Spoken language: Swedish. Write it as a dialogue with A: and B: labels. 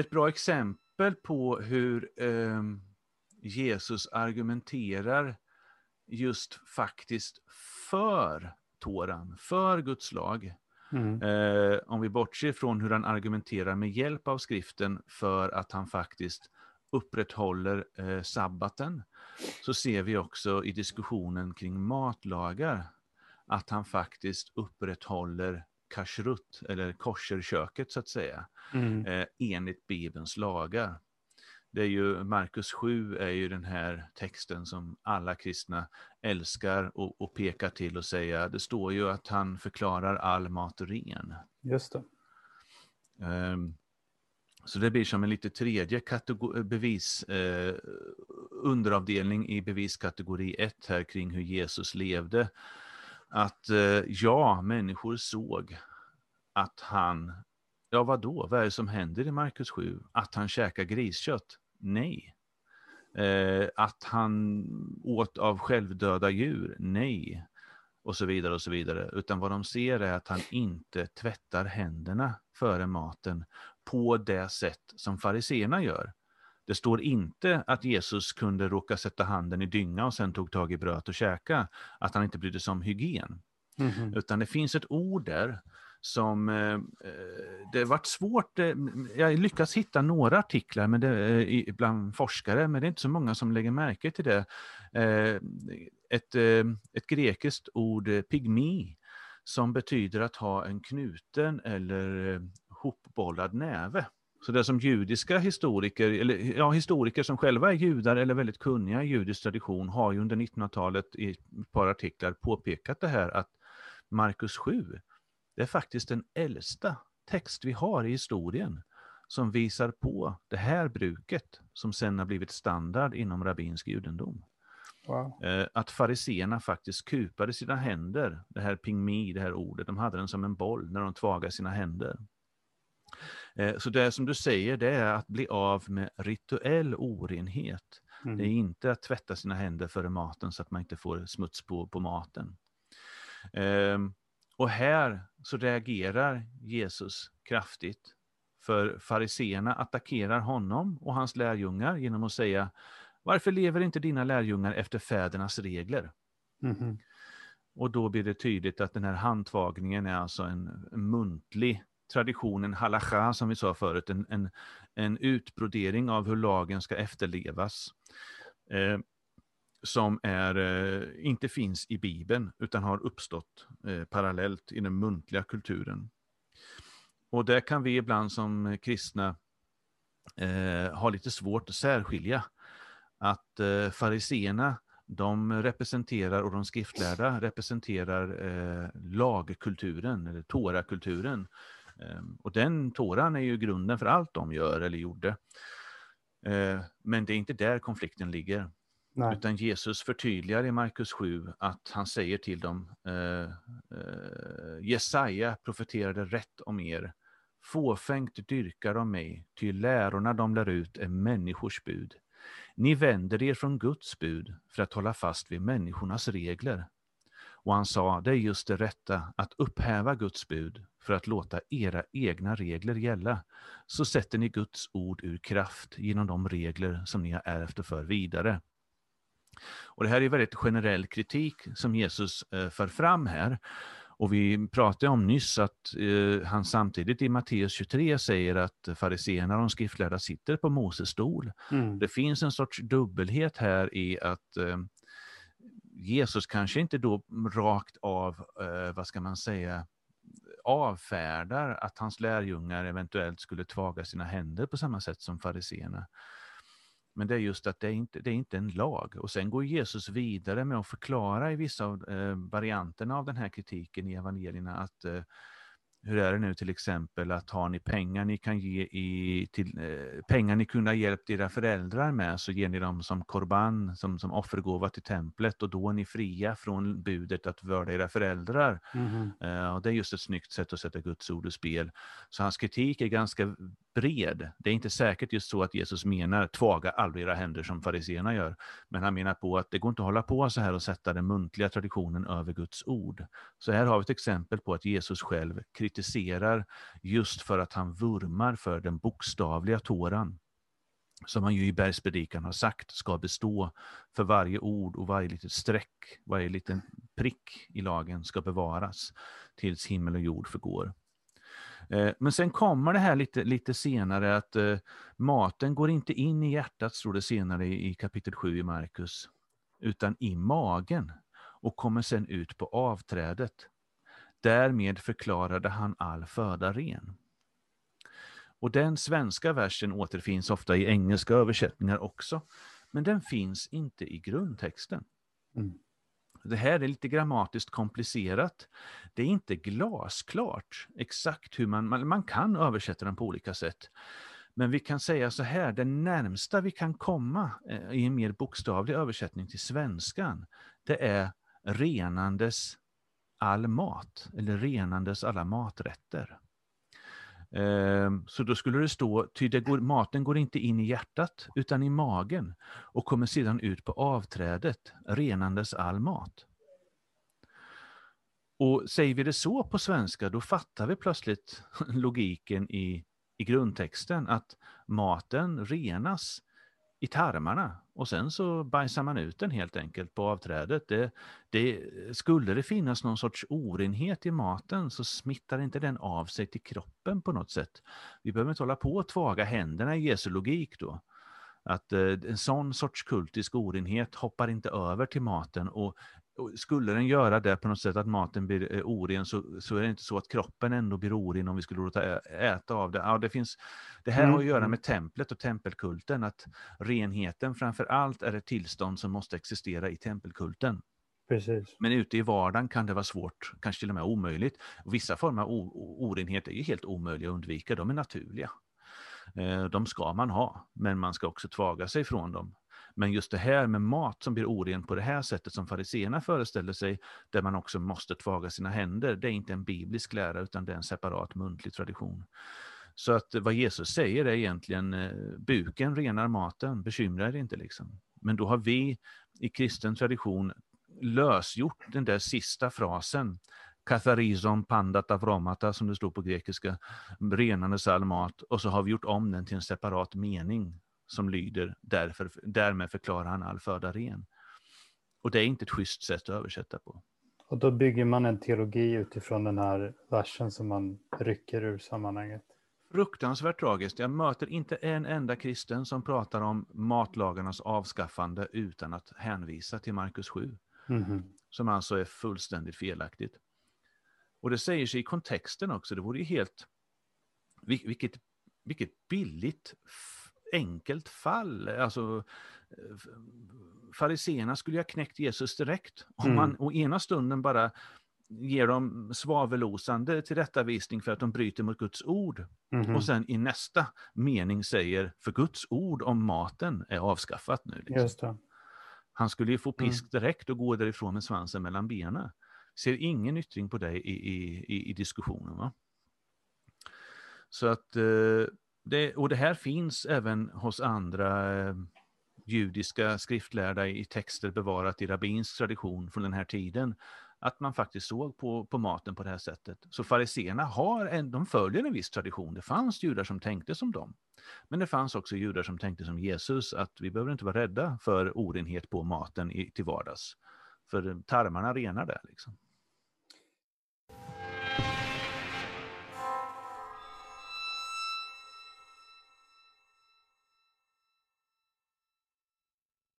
A: ett bra exempel på hur eh, Jesus argumenterar just faktiskt för Toran, för Guds lag. Mm. Eh, om vi bortser från hur han argumenterar med hjälp av skriften för att han faktiskt upprätthåller eh, sabbaten, så ser vi också i diskussionen kring matlagar att han faktiskt upprätthåller kashrut, eller kosherköket så att säga, mm. eh, enligt Bibelns lagar. Det är ju, Markus 7 är ju den här texten som alla kristna älskar och, och pekar till och säga, det står ju att han förklarar all mat ren.
B: Just det.
A: Um, så det blir som en lite tredje bevis, eh, underavdelning i beviskategori 1 här kring hur Jesus levde. Att eh, ja, människor såg att han, ja vad då? vad är det som händer i Markus 7? Att han käkar griskött? Nej. Eh, att han åt av självdöda djur? Nej. Och så vidare och så vidare. Utan vad de ser är att han inte tvättar händerna före maten på det sätt som fariseerna gör. Det står inte att Jesus kunde råka sätta handen i dynga och sen tog tag i bröd och käka, att han inte brydde sig om hygien. Mm -hmm. Utan det finns ett ord där som eh, eh det har varit svårt. Eh, jag lyckas hitta några artiklar men det, eh, bland forskare, men det är inte så många som lägger märke till det. Eh, ett, eh, ett grekiskt ord, eh, pygmi, som betyder att ha en knuten eller eh, hopbollad näve. Så det som judiska historiker, eller ja, historiker som själva är judar eller väldigt kunniga i judisk tradition har ju under 1900-talet i ett par artiklar påpekat det här att Markus 7, det är faktiskt den äldsta text vi har i historien som visar på det här bruket som sen har blivit standard inom rabbinsk judendom. Wow. Eh, att fariseerna faktiskt kupade sina händer, det här pingmi, det här ordet, de hade den som en boll när de tvagade sina händer. Eh, så det som du säger, det är att bli av med rituell orenhet. Mm. Det är inte att tvätta sina händer före maten så att man inte får smuts på, på maten. Ehm, och här så reagerar Jesus kraftigt. För fariseerna attackerar honom och hans lärjungar genom att säga Varför lever inte dina lärjungar efter fädernas regler? Mm. Och då blir det tydligt att den här handtagningen är alltså en muntlig traditionen halacha, som vi sa förut, en, en, en utbrodering av hur lagen ska efterlevas. Eh, som är, eh, inte finns i Bibeln, utan har uppstått eh, parallellt i den muntliga kulturen. Och där kan vi ibland som kristna eh, ha lite svårt att särskilja att eh, fariseerna de representerar, och de skriftlärda representerar eh, lagkulturen, eller Torakulturen. Eh, och den Toran är ju grunden för allt de gör eller gjorde. Eh, men det är inte där konflikten ligger. Nej. Utan Jesus förtydligar i Markus 7 att han säger till dem, eh, eh, Jesaja profeterade rätt om er, fåfängt dyrkar de mig, ty lärorna de lär ut är människors bud. Ni vänder er från Guds bud för att hålla fast vid människornas regler. Och han sa, det är just det rätta, att upphäva Guds bud för att låta era egna regler gälla. Så sätter ni Guds ord ur kraft genom de regler som ni har ärvt och för vidare. Och Det här är väldigt generell kritik som Jesus eh, för fram här. Och vi pratade om nyss att eh, han samtidigt i Matteus 23 säger att fariséerna och de skriftlärda sitter på Moses stol. Mm. Det finns en sorts dubbelhet här i att eh, Jesus kanske inte då rakt av, eh, vad ska man säga, avfärdar att hans lärjungar eventuellt skulle tvaga sina händer på samma sätt som fariséerna. Men det är just att det är inte det är inte en lag. Och sen går Jesus vidare med att förklara i vissa av eh, varianterna av den här kritiken i evangelierna att eh, hur är det nu till exempel att har ni pengar ni kan ge i, till, eh, pengar ni kunde ha hjälpt era föräldrar med så ger ni dem som korban, som, som offergåva till templet och då är ni fria från budet att vörda era föräldrar. Mm. Eh, och det är just ett snyggt sätt att sätta Guds ord ur spel. Så hans kritik är ganska bred. Det är inte säkert just så att Jesus menar tvaga aldrig era händer som fariseerna gör, men han menar på att det går inte att hålla på så här och sätta den muntliga traditionen över Guds ord. Så här har vi ett exempel på att Jesus själv kritiserar just för att han vurmar för den bokstavliga Toran som han ju i bergspredikan har sagt ska bestå för varje ord och varje litet streck, varje liten prick i lagen ska bevaras tills himmel och jord förgår. Eh, men sen kommer det här lite, lite senare att eh, maten går inte in i hjärtat, står det senare i, kapitel 7 i Markus, utan i magen och kommer sen ut på avträdet. Därmed förklarade han all föda ren. Och den svenska versen återfinns ofta i engelska översättningar också, men den finns inte i grundtexten. Mm. Det här är lite grammatiskt komplicerat. Det är inte glasklart exakt hur man, man, man kan översätta den på olika sätt. Men vi kan säga så här, det närmsta vi kan komma eh, i en mer bokstavlig översättning till svenskan, det är renandes all mat, eller renandes alla maträtter. Ehm, så då skulle det stå, ty det går, maten går inte in i hjärtat utan i magen och kommer sedan ut på avträdet, renandes all mat. Och säger vi det så på svenska, då fattar vi plötsligt logiken i, i grundtexten, att maten renas i tarmarna och sen så bajsar man ut den helt enkelt på avträdet. Det, det, skulle det finnas någon sorts orenhet i maten så smittar inte den av sig till kroppen på något sätt. Vi behöver inte hålla på och tvaga händerna i Jesu logik då. Att eh, en sån sorts kultisk orenhet hoppar inte över till maten och skulle den göra det på något sätt att maten blir eh, oren så, så är det inte så att kroppen ändå blir oren om vi skulle låta äta av det. Ja, det, finns, det här mm. har att göra mm. med templet och tempelkulten, att renheten framför allt är ett tillstånd som måste existera i tempelkulten.
B: Precis.
A: Men ute i vardagen kan det vara svårt, kanske till och med omöjligt. Vissa former av orenhet är ju helt omöjliga att undvika, de är naturliga. Eh, de ska man ha, men man ska också tvaga sig från dem. Men just det här med mat som blir oren på det här sättet som fariseerna föreställer sig, där man också måste tvaga sina händer, det är inte en biblisk lära utan det är en separat muntlig tradition. Så att vad Jesus säger är egentligen, eh, buken renar maten, bekymra er inte liksom. Men då har vi i kristen tradition lösgjort den där sista frasen, katharizon pandat avromata, som det står på grekiska, renandes all mat, och så har vi gjort om den till en separat mening som lyder därför, därmed förklarar han all föda ren. Och det är inte ett schysst sätt att översätta på.
B: Och då bygger man en teologi utifrån den här versen som man rycker ur sammanhanget.
A: Fruktansvärt tragiskt. Jag möter inte en enda kristen som pratar om matlagarnas avskaffande utan att hänvisa till Markus 7. Mm -hmm. Som alltså är fullständigt felaktigt. Och det säger sig i kontexten också. Det vore ju helt... Vilket, vilket billigt enkelt fall. Alltså, fariseerna skulle ha knäckt Jesus direkt. Om mm. man å ena stunden bara ger dem svavelosande tillrättavisning för att de bryter mot Guds ord. Mm. Och sen i nästa mening säger, för Guds ord om maten är avskaffat nu. Liksom. Han skulle ju få mm. pisk direkt och gå därifrån med svansen mellan benen. Ser ingen yttring på det i, i, i, i diskussionen. Va? Så att eh, det, och det här finns även hos andra eh, judiska skriftlärda i texter bevarat i rabbinsk tradition från den här tiden, att man faktiskt såg på, på maten på det här sättet. Så fariseerna har en, de följer en viss tradition. Det fanns judar som tänkte som dem. Men det fanns också judar som tänkte som Jesus, att vi behöver inte vara rädda för orenhet på maten i, till vardags. För tarmarna renar det. Liksom.